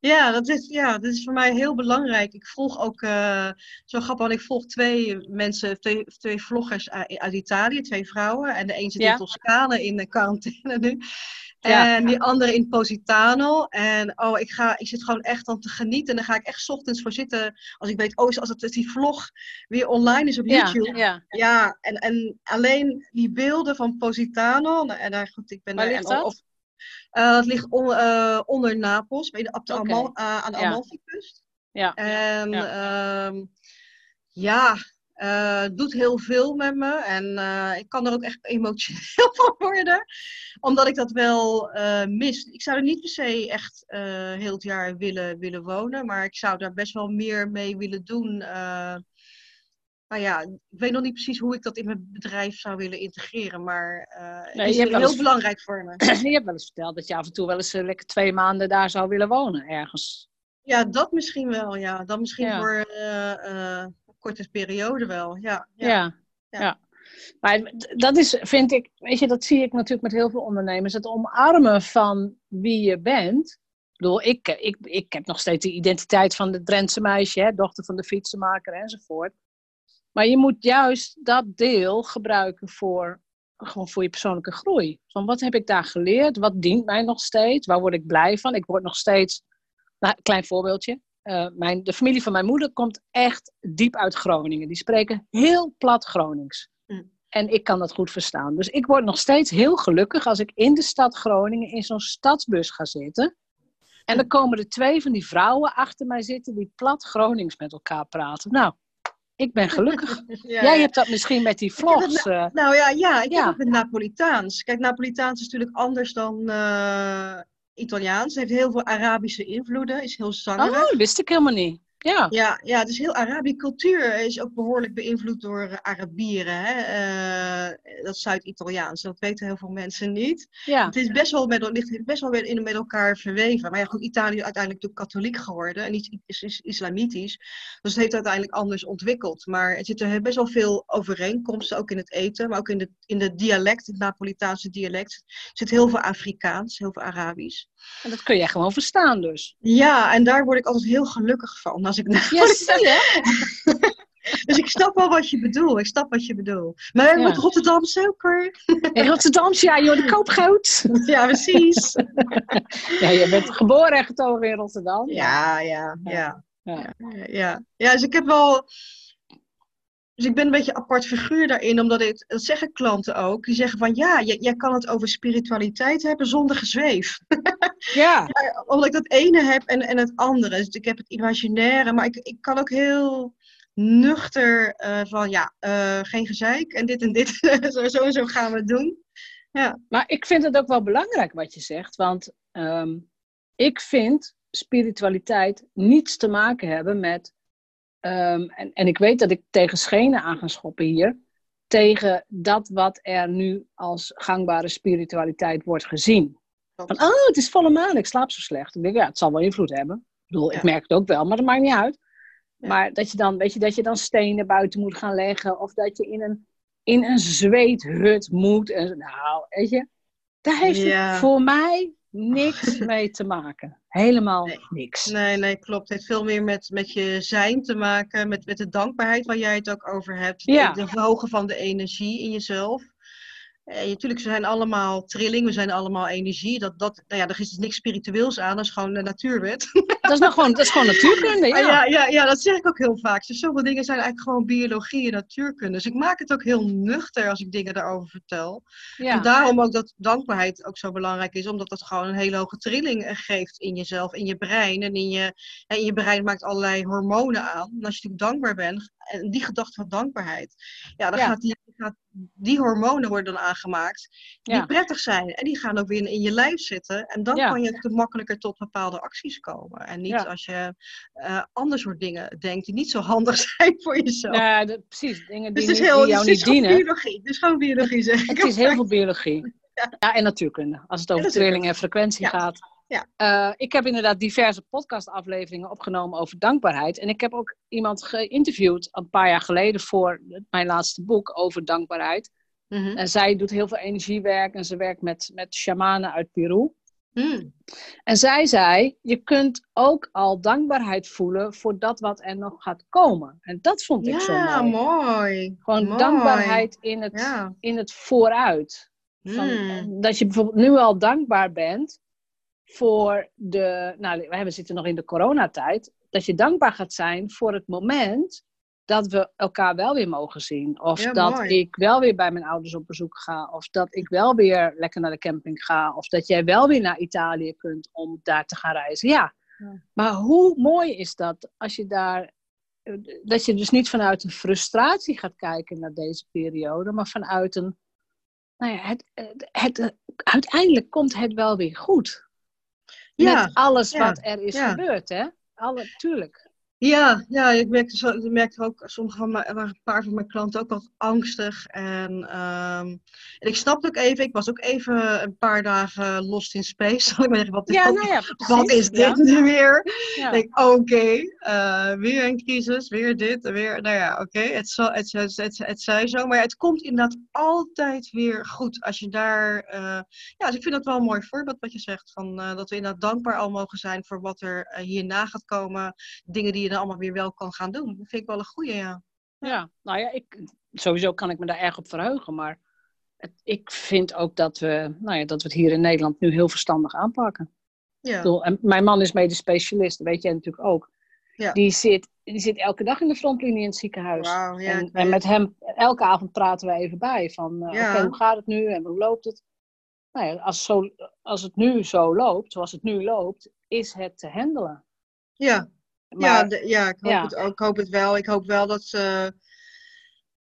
Ja, dat is, ja, dat is voor mij heel belangrijk. Ik volg ook, eh, zo grappig, want ik volg twee mensen, twee, twee vloggers uit, uit Italië, twee vrouwen. En de een zit Ja. in Toscane in de quarantaine nu. *laughs* Ja. En die andere in Positano. En oh, ik, ga, ik zit gewoon echt dan te genieten. En dan ga ik echt 's ochtends voor zitten. Als ik weet, oh, als het, die vlog weer online is op Ja, YouTube. ja. Ja, en, en alleen die beelden van Positano. En daar, goed, ik ben Waar daar- en- dat? of- eh, het ligt on- eh, onder Napels, bij de, op de Oké. Amal, eh, aan de Ja. Amalfi-kust. Ja. En ja, ja eh, het doet heel veel met me. En ik kan er ook echt emotioneel *laughs* van worden. Omdat ik dat wel mis. Ik zou er niet per se echt heel het jaar willen, willen wonen. Maar ik zou daar best wel meer mee willen doen. Nou ja, ik weet nog niet precies hoe ik dat in mijn bedrijf zou willen integreren. Maar Nee, het is heel eens- belangrijk voor me. *clears throat* Je hebt wel eens verteld dat je af en toe wel eens eh, lekker twee maanden daar zou willen wonen. Ergens. Ja, dat misschien wel. Ja, dat misschien Ja. voor eh, een korte periode wel. Ja, ja. Ja. Ja. ja. Maar dat is, vind ik, weet je, dat zie ik natuurlijk met heel veel ondernemers. Het omarmen van wie je bent. Ik bedoel, ik, ik, ik heb nog steeds de identiteit van de Drentse meisje, hè, dochter van de fietsenmaker enzovoort. Maar je moet juist dat deel gebruiken voor, gewoon voor je persoonlijke groei. Van wat heb ik daar geleerd? Wat dient mij nog steeds? Waar word ik blij van? Ik word nog steeds, nou, klein voorbeeldje. eh, mijn, de familie van mijn moeder komt echt diep uit Groningen. Die spreken heel plat Gronings. Mm. En ik kan dat goed verstaan. Dus ik word nog steeds heel gelukkig als ik in de stad Groningen in zo'n stadsbus ga zitten. En dan komen er twee van die vrouwen achter mij zitten die plat Gronings met elkaar praten. Nou, ik ben gelukkig. *laughs* Ja, Jij hebt dat misschien met die vlogs. eh, Nou ja, ja ik Ja. heb het met Napolitaans. Kijk, Napolitaans is natuurlijk anders dan eh, Italiaans. Het heeft heel veel Arabische invloeden, is heel zangerig. oh, dat wist ik helemaal niet. Ja, Ja, ja, het is heel Arabische cultuur is ook behoorlijk beïnvloed door eh, Arabieren. Hè? Eh, dat Zuid-Italiaans. Dat weten heel veel mensen niet. ja. Het is best wel met, ligt best wel weer in, met elkaar verweven. Maar ja, goed, Italië is uiteindelijk natuurlijk katholiek geworden en niet is, is islamitisch. Dus het heeft uiteindelijk anders ontwikkeld. Maar er zitten best wel veel overeenkomsten, ook in het eten, maar ook in de, in de dialect, het Napolitaanse dialect. Er zit heel veel Afrikaans, heel veel Arabisch. En dat kun jij gewoon verstaan dus. Ja, en daar word ik altijd heel gelukkig van als ik Ja, zie je? *laughs* Dus ik snap wel wat je bedoelt. Ik snap wat je bedoelt. Maar Ja. met Rotterdamse ook hoor. In Rotterdam, ja, joh, de koopgoud. Ja, precies. *laughs* Ja, je bent geboren en getogen in Rotterdam. Ja, ja, ja. Ja. Ja, ja. ja, dus ik heb wel. Dus ik ben een beetje een apart figuur daarin, omdat ik, dat zeggen klanten ook. Die zeggen van ja, jij, jij kan het over spiritualiteit hebben zonder gezweef. *laughs* Ja. Omdat ik dat ene heb en, en het andere. Dus ik heb het imaginaire, maar ik, ik kan ook heel nuchter eh, van ja, eh, geen gezeik en dit en dit. *laughs* zo, zo en zo gaan we het doen. Ja. Maar ik vind het ook wel belangrijk wat je zegt. Want ehm, ik vind spiritualiteit niets te maken hebben met. Ehm, en, en ik weet dat ik tegen schenen aan ga schoppen hier. Tegen dat wat er nu als gangbare spiritualiteit wordt gezien. Van, oh, het is volle maan, ik slaap zo slecht. Ik denk, ja, het zal wel invloed hebben. Ik bedoel, ik merk het ook wel, maar dat maakt niet uit. Ja. Maar dat je, dan, weet je, dat je dan stenen buiten moet gaan leggen. Of dat je in een, in een zweethut moet. En, nou, weet je. Daar heeft Ja. het voor mij niks *laughs* mee te maken. Helemaal Nee. niks. Nee, nee, klopt. Het heeft veel meer met, met je zijn te maken, met, met de dankbaarheid waar jij het ook over hebt. Ja. De, de verhogen van de energie in jezelf. En natuurlijk, we zijn allemaal trilling, we zijn allemaal energie. Dat, dat, nou ja, er is dus niks spiritueels aan, dat is gewoon de natuurwet. Dat is, nou gewoon, dat is gewoon natuurkunde, *laughs* ja. Ah, ja, ja, ja, dat zeg ik ook heel vaak. Dus zoveel dingen zijn eigenlijk gewoon biologie en natuurkunde. Dus ik maak het ook heel nuchter als ik dingen daarover vertel. Ja. En daarom ook dat dankbaarheid ook zo belangrijk is, omdat dat gewoon een hele hoge trilling eh, geeft in jezelf, in je brein. En in je, en in je brein maakt allerlei hormonen aan. En als je natuurlijk dankbaar bent, en die gedachte van dankbaarheid, ja, dan Ja. Gaat die, gaat, die hormonen worden dan aangemaakt, die Ja. prettig zijn. En die gaan ook weer in, je lijf zitten. En dan Ja. kan je te makkelijker tot bepaalde acties komen. En niet Ja. als je eh ander soort dingen denkt die niet zo handig *laughs* zijn voor jezelf. Ja, precies. Dingen die, dus niet- heel, die jou is niet dienen. biologie. Is gewoon biologie, zeg ik. Het is heel veel biologie. *laughs* Ja, en natuurkunde. Als het over trilling en frequentie gaat. Ja. Eh, ik heb inderdaad diverse podcastafleveringen opgenomen over dankbaarheid. En ik heb ook iemand geïnterviewd een paar jaar geleden voor mijn laatste boek over dankbaarheid. Mhm. En zij doet heel veel energiewerk en ze werkt met, met shamanen uit Peru. Mm. En zij zei, je kunt ook al dankbaarheid voelen voor dat wat er nog gaat komen. En dat vond ik zo Ja, mooi. mooi. Gewoon mooi. dankbaarheid in het, Ja. in het vooruit. Van, Mm. Dat je bijvoorbeeld nu al dankbaar bent voor de. Nou, we zitten nog in de coronatijd. Dat je dankbaar gaat zijn voor het moment dat we elkaar wel weer mogen zien. Of Ja, dat mooi. ik wel weer bij mijn ouders op bezoek ga. Of dat ik wel weer lekker naar de camping ga. Of dat jij wel weer naar Italië kunt om daar te gaan reizen. Ja. Ja. Maar hoe mooi is dat als je daar. Dat je dus niet vanuit een frustratie gaat kijken naar deze periode, maar vanuit een. Nou ja, het, het, het, uiteindelijk komt het wel weer goed. Met alles wat er is gebeurd, hè? Alle, tuurlijk. Ja, ja, ik merkte, zo, ik merkte ook, sommige van mijn, waren een paar van mijn klanten ook wat angstig. En, ehm, en ik snapte ook even, ik was ook even een paar dagen lost in space. *laughs* Zal ik maar zeggen, wat, is- Ja, wat, nou ja, wat precies, is dit ja. nu weer? Ik denk, oké, eh, weer een crisis, weer dit, weer, nou ja, oké, het, het, het, het, het zij zo. Maar het komt inderdaad altijd weer goed als je daar, eh, ja, dus ik vind dat wel een mooi voorbeeld wat je zegt, van, eh, dat we inderdaad dankbaar al mogen zijn voor wat er hierna gaat komen, dingen die je dan allemaal weer wel kan gaan doen. Dat vind ik wel een goeie, ja. Ja, nou ja, ik, sowieso kan ik me daar erg op verheugen. Maar het, ik vind ook dat we, nou ja, dat we het hier in Nederland nu heel verstandig aanpakken. Ja, Ik bedoel, en mijn man is medisch specialist, dat weet jij natuurlijk ook. Ja. Die, zit, die zit elke dag in de frontlinie in het ziekenhuis. Wow, ja, en, en, met hem, elke avond praten we even bij. Van, uh, oké, hoe gaat het nu en hoe loopt het? Nou ja, als, zo, als het nu zo loopt, zoals het nu loopt, is het te handelen. Ja, maar, ja, ja, ik hoop, Het, ik hoop het wel. Ik hoop wel dat ze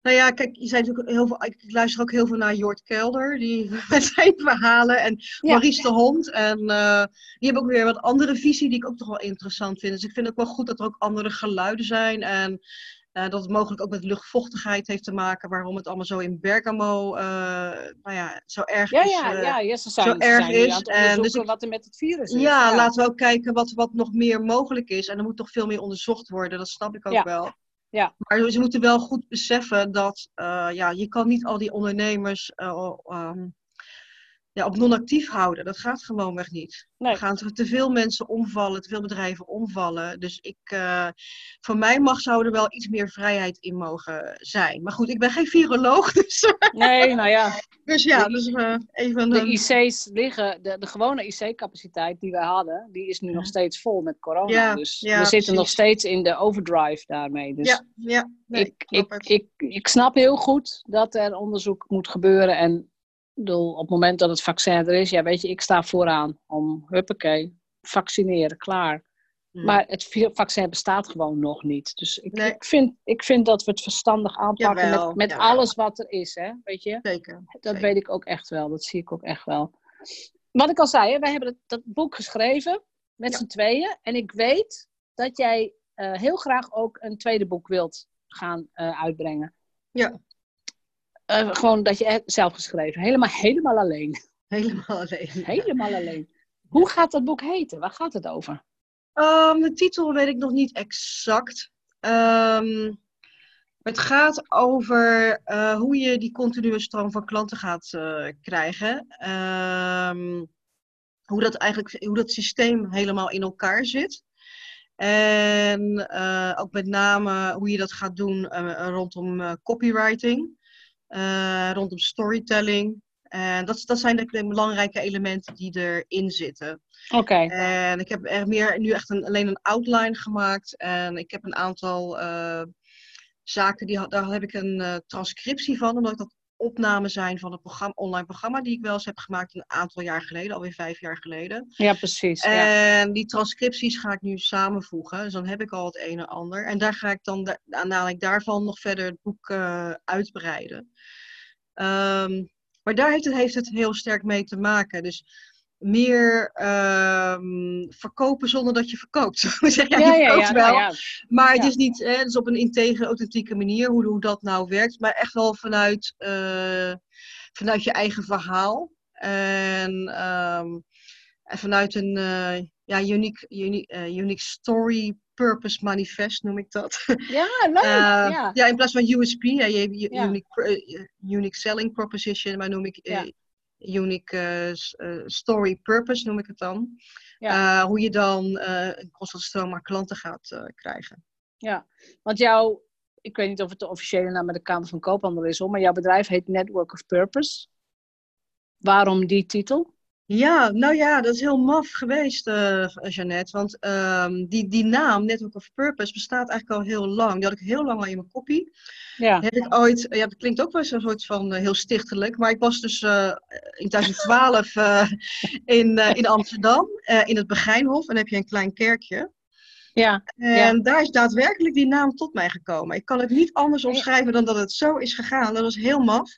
nou ja, kijk, je zei natuurlijk heel veel, ik luister ook heel veel naar Jort Kelder, die *laughs* met zijn verhalen. En ja. Maurice de Hond. En uh, die hebben ook weer wat andere visie die ik ook toch wel interessant vind. Dus ik vind het ook wel goed dat er ook andere geluiden zijn. En uh, dat het mogelijk ook met luchtvochtigheid heeft te maken, waarom het allemaal zo in Bergamo, uh, nou ja, zo erg ja, is. Ja, ja, ja ze zijn, zo erg zijn is. En dus ik, wat er met het virus is. Ja, ja, laten we ook kijken wat, wat nog meer mogelijk is. En er moet toch veel meer onderzocht worden, dat snap ik ook wel. Ja. Maar ze moeten wel goed beseffen dat ja, je kan niet al die ondernemers um, ja, op non-actief houden. Dat gaat gewoonweg niet. Nee. Er gaan te veel mensen omvallen, te veel bedrijven omvallen. Dus ik, uh, voor mij mag zou er wel iets meer vrijheid in mogen zijn. Maar goed, ik ben geen viroloog, *laughs* dus... Nee, nou ja. dus ja, dus uh, even... De IC's liggen, de, de gewone IC-capaciteit die we hadden, die is nu nog steeds vol met corona. Ja, dus ja, we zitten nog steeds in de overdrive daarmee. Dus ja, ja. Nee, ik, ik, ik, ik snap heel goed dat er onderzoek moet gebeuren en bedoel, op het moment dat het vaccin er is, ja, weet je, ik sta vooraan om, huppakee, vaccineren, klaar. Hmm. Maar het vaccin bestaat gewoon nog niet. Dus ik, Nee. ik, vind, ik vind dat we het verstandig aanpakken Jawel, met, met jawel. alles wat er is, hè, weet je. Zeker. Dat zeker. weet ik ook echt wel, dat zie ik ook echt wel. Wat ik al zei, hè, wij hebben dat, dat boek geschreven met Ja. z'n tweeën. En ik weet dat jij eh, heel graag ook een tweede boek wilt gaan eh, uitbrengen. Ja, Eh, gewoon dat je het zelf geschreven, helemaal, helemaal alleen. *laughs* helemaal alleen. Helemaal alleen. Hoe gaat dat boek heten? Waar gaat het over? Ehm, de titel weet ik nog niet exact. Ehm, het gaat over eh, hoe je die continue stroom van klanten gaat eh, krijgen. Ehm, hoe dat eigenlijk, hoe dat systeem helemaal in elkaar zit. En ook met name hoe je dat gaat doen rondom copywriting, rondom storytelling. En dat, dat zijn de, de belangrijke elementen die erin zitten. Oké. En ik heb er meer, nu echt een, alleen een outline gemaakt. En ik heb een aantal eh, zaken, die, daar heb ik een eh, transcriptie van. Omdat dat opnamen zijn van een programma, online programma die ik wel eens heb gemaakt een aantal jaar geleden, alweer vijf jaar geleden. Ja, precies. Ja. En die transcripties ga ik nu samenvoegen. Dus dan heb ik al het een en ander. En daar ga ik dan da- aanleiding daarvan nog verder het boek eh, uitbreiden. Ehm, maar daar heeft het, heeft het heel sterk mee te maken. Dus meer ehm, verkopen zonder dat je verkoopt. *laughs* zeg, ja, je verkoopt wel. nou ja. Maar het Ja. is niet hè, dus op een integere, authentieke manier hoe, hoe dat nou werkt. Maar echt wel vanuit, eh, vanuit je eigen verhaal. En, ehm, en vanuit een eh, ja, unique, unique, eh, unique story purpose manifest noem ik dat. *laughs* Ja, leuk. Ja. in plaats van USP, ja, je je- Ja. unique, unique selling proposition, maar noem ik Ja. Unique eh, eh, story purpose noem ik het dan. Ja. Eh, hoe je dan een constant stroom aan klanten gaat krijgen. ja. Want jouw, ik weet niet of het de officiële naam met de Kamer van Koophandel is, hoor, maar jouw bedrijf heet Network of Purpose. Waarom die titel? Ja, nou ja, dat is heel maf geweest, eh Jeannette. Want ehm, die, die naam, Network of Purpose, bestaat eigenlijk al heel lang. Die had ik heel lang al in mijn kopie. Ja. Heb ik ooit, ja, dat klinkt ook wel zo'n soort van eh, heel stichtelijk. Maar ik was dus eh, in 2012 eh, in, in Amsterdam, in het Begijnhof. En dan heb je een klein kerkje. Ja. En daar is daadwerkelijk die naam tot mij gekomen. Ik kan het niet anders omschrijven dan dat het zo is gegaan. Dat was heel maf.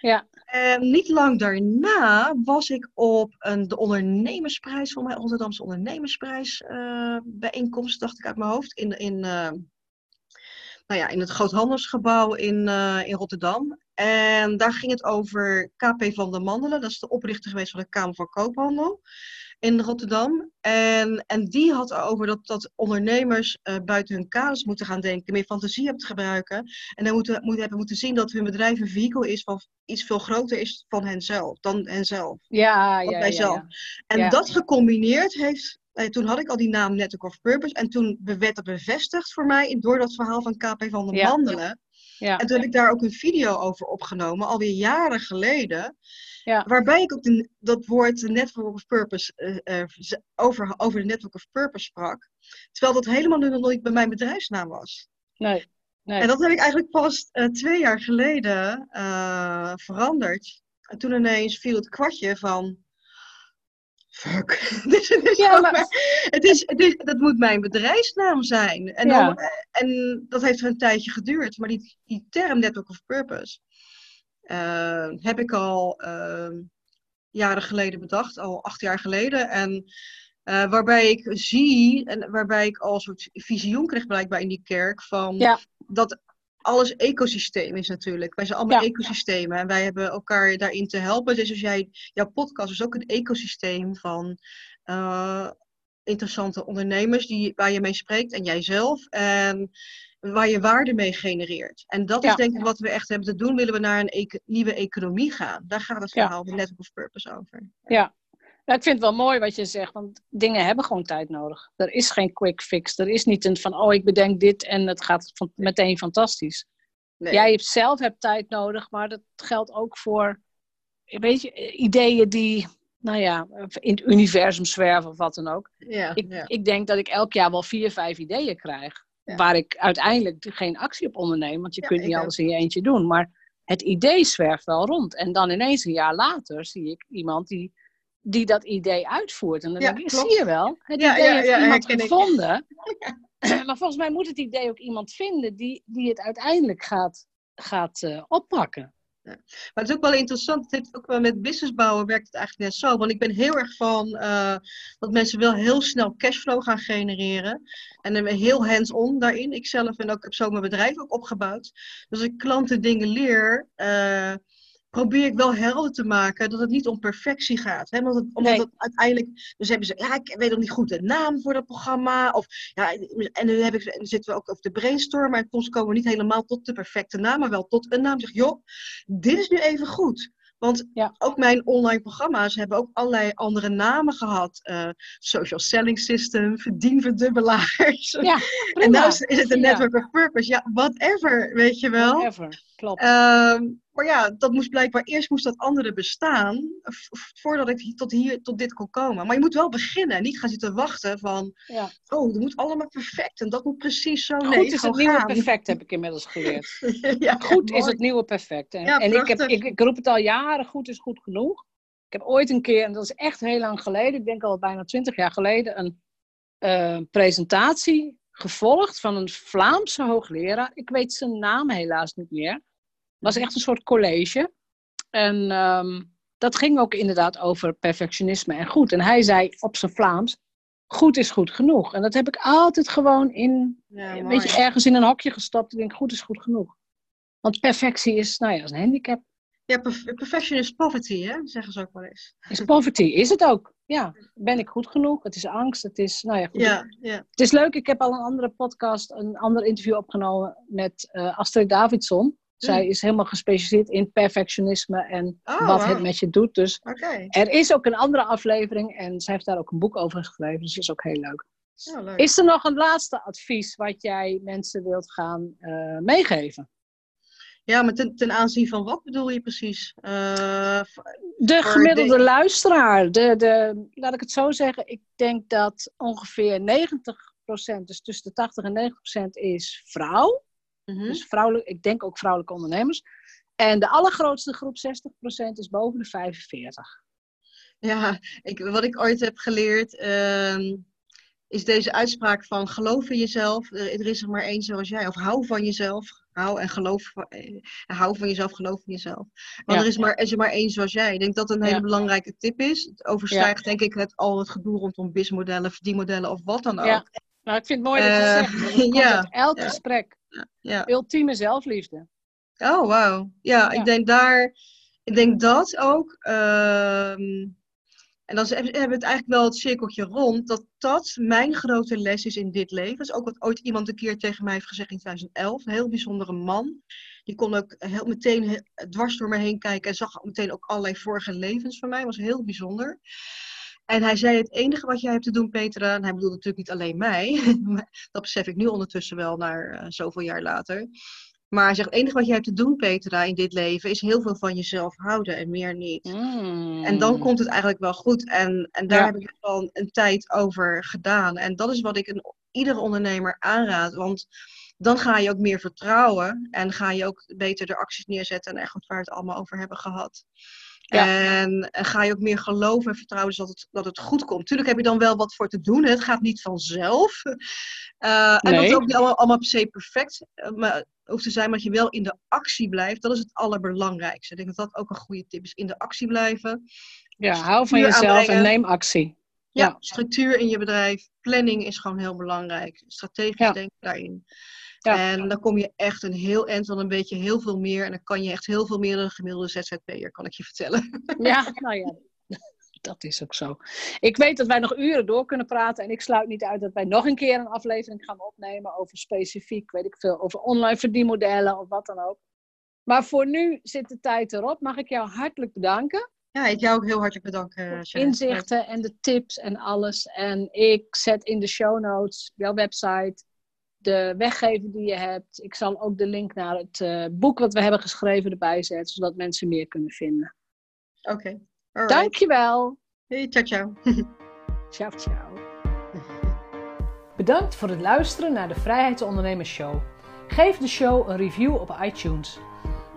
Ja. En niet lang daarna was ik op een, de ondernemersprijs, voor mij Rotterdamse ondernemersprijs eh, bijeenkomst, dacht ik uit mijn hoofd, in, in, eh, nou ja, in het Groothandelsgebouw in, eh, in Rotterdam. En daar ging het over KP van der Mandelen, dat is de oprichter geweest van de Kamer van Koophandel in Rotterdam. En, en die had over dat, dat ondernemers eh, buiten hun kaders moeten gaan denken, meer fantasie hebben te gebruiken. En dan moeten, moeten hebben moeten zien dat hun bedrijf een vehikel is van iets veel groter is van henzelf, dan henzelf. Ja, ja, ja. En Ja. dat gecombineerd heeft. eh, toen had ik al die naam Network of Purpose. En toen werd dat bevestigd voor mij door dat verhaal van KP van der Ja. Mandelen. Ja. En toen heb ik daar ook een video over opgenomen, alweer jaren geleden. Ja. Waarbij ik ook de, dat woord Network of Purpose uh, over, over de Network of Purpose sprak. Terwijl dat helemaal nog nooit bij mijn bedrijfsnaam was. Nee. nee. En dat heb ik eigenlijk pas uh, twee jaar geleden veranderd. En toen ineens viel het kwartje van fuck. *laughs* ja, maar... het, is, het is, dat moet mijn bedrijfsnaam zijn. En, dan, en dat heeft een tijdje geduurd. Maar die, die term Network of Purpose uh, heb ik al uh, jaren geleden bedacht, al acht jaar geleden. En uh, waarbij ik zie, en waarbij ik al een soort visioen kreeg blijkbaar in die kerk, van ja. dat alles ecosysteem is natuurlijk. Wij zijn allemaal ecosystemen en wij hebben elkaar daarin te helpen. Dus als jij, jouw podcast is ook een ecosysteem van uh, interessante ondernemers die, waar je mee spreekt en jijzelf. En waar je waarde mee genereert. En dat is denk ik wat we echt hebben te doen. Willen we naar een nieuwe economie gaan? Daar gaat het verhaal van Network of Purpose over. Ja. Nou, ik vind het wel mooi wat je zegt, want dingen hebben gewoon tijd nodig. Er is geen quick fix. Er is niet een van, oh, ik bedenk dit en het gaat van, meteen fantastisch. Nee. Jij hebt zelf hebt tijd nodig, maar dat geldt ook voor, weet je, ideeën die, nou ja, in het universum zwerven of wat dan ook. Ja, ik, ja. ik denk dat ik elk jaar wel vier, vijf ideeën krijg. Waar ik uiteindelijk geen actie op onderneem, want je kunt niet alles in je eentje doen. Maar het idee zwerft wel rond. En dan ineens een jaar later zie ik iemand die die dat idee uitvoert. En dan denk ik, zie je wel, het ja, idee ja, heeft iemand gevonden. *laughs* *clears throat* maar volgens mij moet het idee ook iemand vinden die, die het uiteindelijk gaat, gaat uh, oppakken. Maar het is ook wel interessant, het heeft ook wel met businessbouwen werkt het eigenlijk net zo. Want ik ben heel erg van uh, dat mensen wel heel snel cashflow gaan genereren. En dan heel hands-on daarin. Ik zelf ben ook, heb zo mijn bedrijf ook opgebouwd. Dus als ik klanten dingen leer, uh, probeer ik wel helder te maken dat het niet om perfectie gaat. Hè? Omdat, het, omdat Nee. het uiteindelijk, dus hebben ze, ja, ik weet nog niet goed de naam voor dat programma. Of, ja, en nu heb ik, en zitten we ook over de brainstorm, maar soms komen we niet helemaal tot de perfecte naam, maar wel tot een naam. Zeg, joh, dit is nu even goed. Want Ja. ook mijn online programma's hebben ook allerlei andere namen gehad. Eh, social selling system, verdienverdubbelaars. Ja, en nou is, is het een Ja. network of purpose. Ja, whatever, weet je wel. Whatever. Klopt. Ehm, maar ja, dat moest blijkbaar eerst moest dat andere bestaan voordat ik tot hier tot dit kon komen. Maar je moet wel beginnen, niet gaan zitten wachten van, ja. oh, dat moet allemaal perfect en dat moet precies zo. Goed nee, is het nieuwe gaan. perfect, heb ik inmiddels geleerd. *laughs* ja, Goed is het nieuwe perfect. hè. Ja, en ik, heb, ik, ik roep het al jaren, goed is goed genoeg. Ik heb ooit een keer, en dat is echt heel lang geleden, ik denk al bijna twintig jaar geleden, een eh, presentatie gevolgd van een Vlaamse hoogleraar. Ik weet zijn naam helaas niet meer. Het was echt een soort college. En ehm, dat ging ook inderdaad over perfectionisme en goed. En hij zei op zijn Vlaams, goed is goed genoeg. En dat heb ik altijd gewoon in, Ja, een mooi. beetje ergens in een hokje gestopt. Ik denk, goed is goed genoeg. Want perfectie is, nou ja, is een handicap. Ja, perf- perfection is poverty, hè? zeggen ze ook wel eens. Is poverty, is het ook. Ja, *laughs* ben ik goed genoeg? Het is angst, het is, nou ja, goed. Ja, ja. Het is leuk, ik heb al een andere podcast, een ander interview opgenomen met eh, Astrid Davidson. Zij is helemaal gespecialiseerd in perfectionisme en Oh, wat het met je doet. Dus er is ook een andere aflevering en zij heeft daar ook een boek over geschreven. Dus dat is ook heel leuk. Ja, leuk. Is er nog een laatste advies wat jij mensen wilt gaan eh, meegeven? Ja, maar ten, ten aanzien van wat bedoel je precies? Eh, De gemiddelde de- luisteraar, de, de, laat ik het zo zeggen, ik denk dat ongeveer 90%, dus tussen de 80 en 90% is vrouw. Mhm. Dus vrouwelijk, ik denk ook vrouwelijke ondernemers. En de allergrootste groep, 60%, is boven de 45. Ja, ik, wat ik ooit heb geleerd, ehm, is deze uitspraak van geloof in jezelf. Er, er is er maar één zoals jij. Of hou van jezelf. Hou en geloof. van- eh, hou van jezelf, geloof in jezelf. Want Ja. er is maar, er is er maar één zoals jij. Ik denk dat dat een hele Ja. belangrijke tip is. Het overstijgt denk ik het, al het gedoe rondom BIS-modellen, verdienmodellen of wat dan ook. Ja. Nou, ik vind het mooi dat je Eh, zegt. *laughs* uit elk gesprek. Ja. Ultieme zelfliefde. Oh, wauw. Ja, ik denk daar, ik denk dat ook. ehm, en dan hebben we het eigenlijk wel het cirkeltje rond, dat dat mijn grote les is in dit leven. Dat is ook wat ooit iemand een keer tegen mij heeft gezegd in 2011. Een heel bijzondere man. Die kon ook heel meteen dwars door me heen kijken en zag meteen ook allerlei vorige levens van mij. was heel bijzonder. En hij zei: Het enige wat jij hebt te doen, Petra. En hij bedoelde natuurlijk niet alleen mij. *laughs* dat besef ik nu ondertussen wel, naar eh, zoveel jaar later. Maar hij zegt, het enige wat je hebt te doen, Petra, in dit leven, is heel veel van jezelf houden en meer niet. Mm. En dan komt het eigenlijk wel goed. En, en daar Ja. heb ik gewoon een tijd over gedaan. En dat is wat ik een, iedere ondernemer aanraad. Want dan ga je ook meer vertrouwen. En ga je ook beter de acties neerzetten. En echt wat waar we het allemaal over hebben gehad. Ja. En, en ga je ook meer geloven en vertrouwen dus dat het, dat het goed komt. Tuurlijk heb je dan wel wat voor te doen. hè. Het gaat niet vanzelf. Eh, en dat Nee. is ook niet allemaal, allemaal per se perfect eh, maar hoeft te zijn. Maar dat je wel in de actie blijft. Dat is het allerbelangrijkste. Ik denk dat dat ook een goede tip is. In de actie blijven. Ja, hou van jezelf en neem actie. Ja, Ja. structuur in je bedrijf, planning is gewoon heel belangrijk. Strategisch Ja. denken daarin. Ja. En dan kom je echt een heel eind, van een beetje heel veel meer. En dan kan je echt heel veel meer dan een gemiddelde ZZP'er, kan ik je vertellen. Ja, nou ja, *laughs* dat is ook zo. Ik weet dat wij nog uren door kunnen praten. En ik sluit niet uit dat wij nog een keer een aflevering gaan opnemen over specifiek, weet ik veel, over online verdienmodellen of wat dan ook. Maar voor nu zit de tijd erop. Mag ik jou hartelijk bedanken. Ja, ik jou ook heel hartelijk bedanken, Jeannette. inzichten en de tips en alles. En ik zet in de show notes jouw website, de weggever die je hebt. Ik zal ook de link naar het eh, boek wat we hebben geschreven erbij zetten, zodat mensen meer kunnen vinden. Oké, alright. Dankjewel. Hey, ciao, ciao. *laughs* Ciao, ciao. *laughs* Bedankt voor het luisteren naar de Vrijheidsondernemers Show. Geef de show een review op iTunes.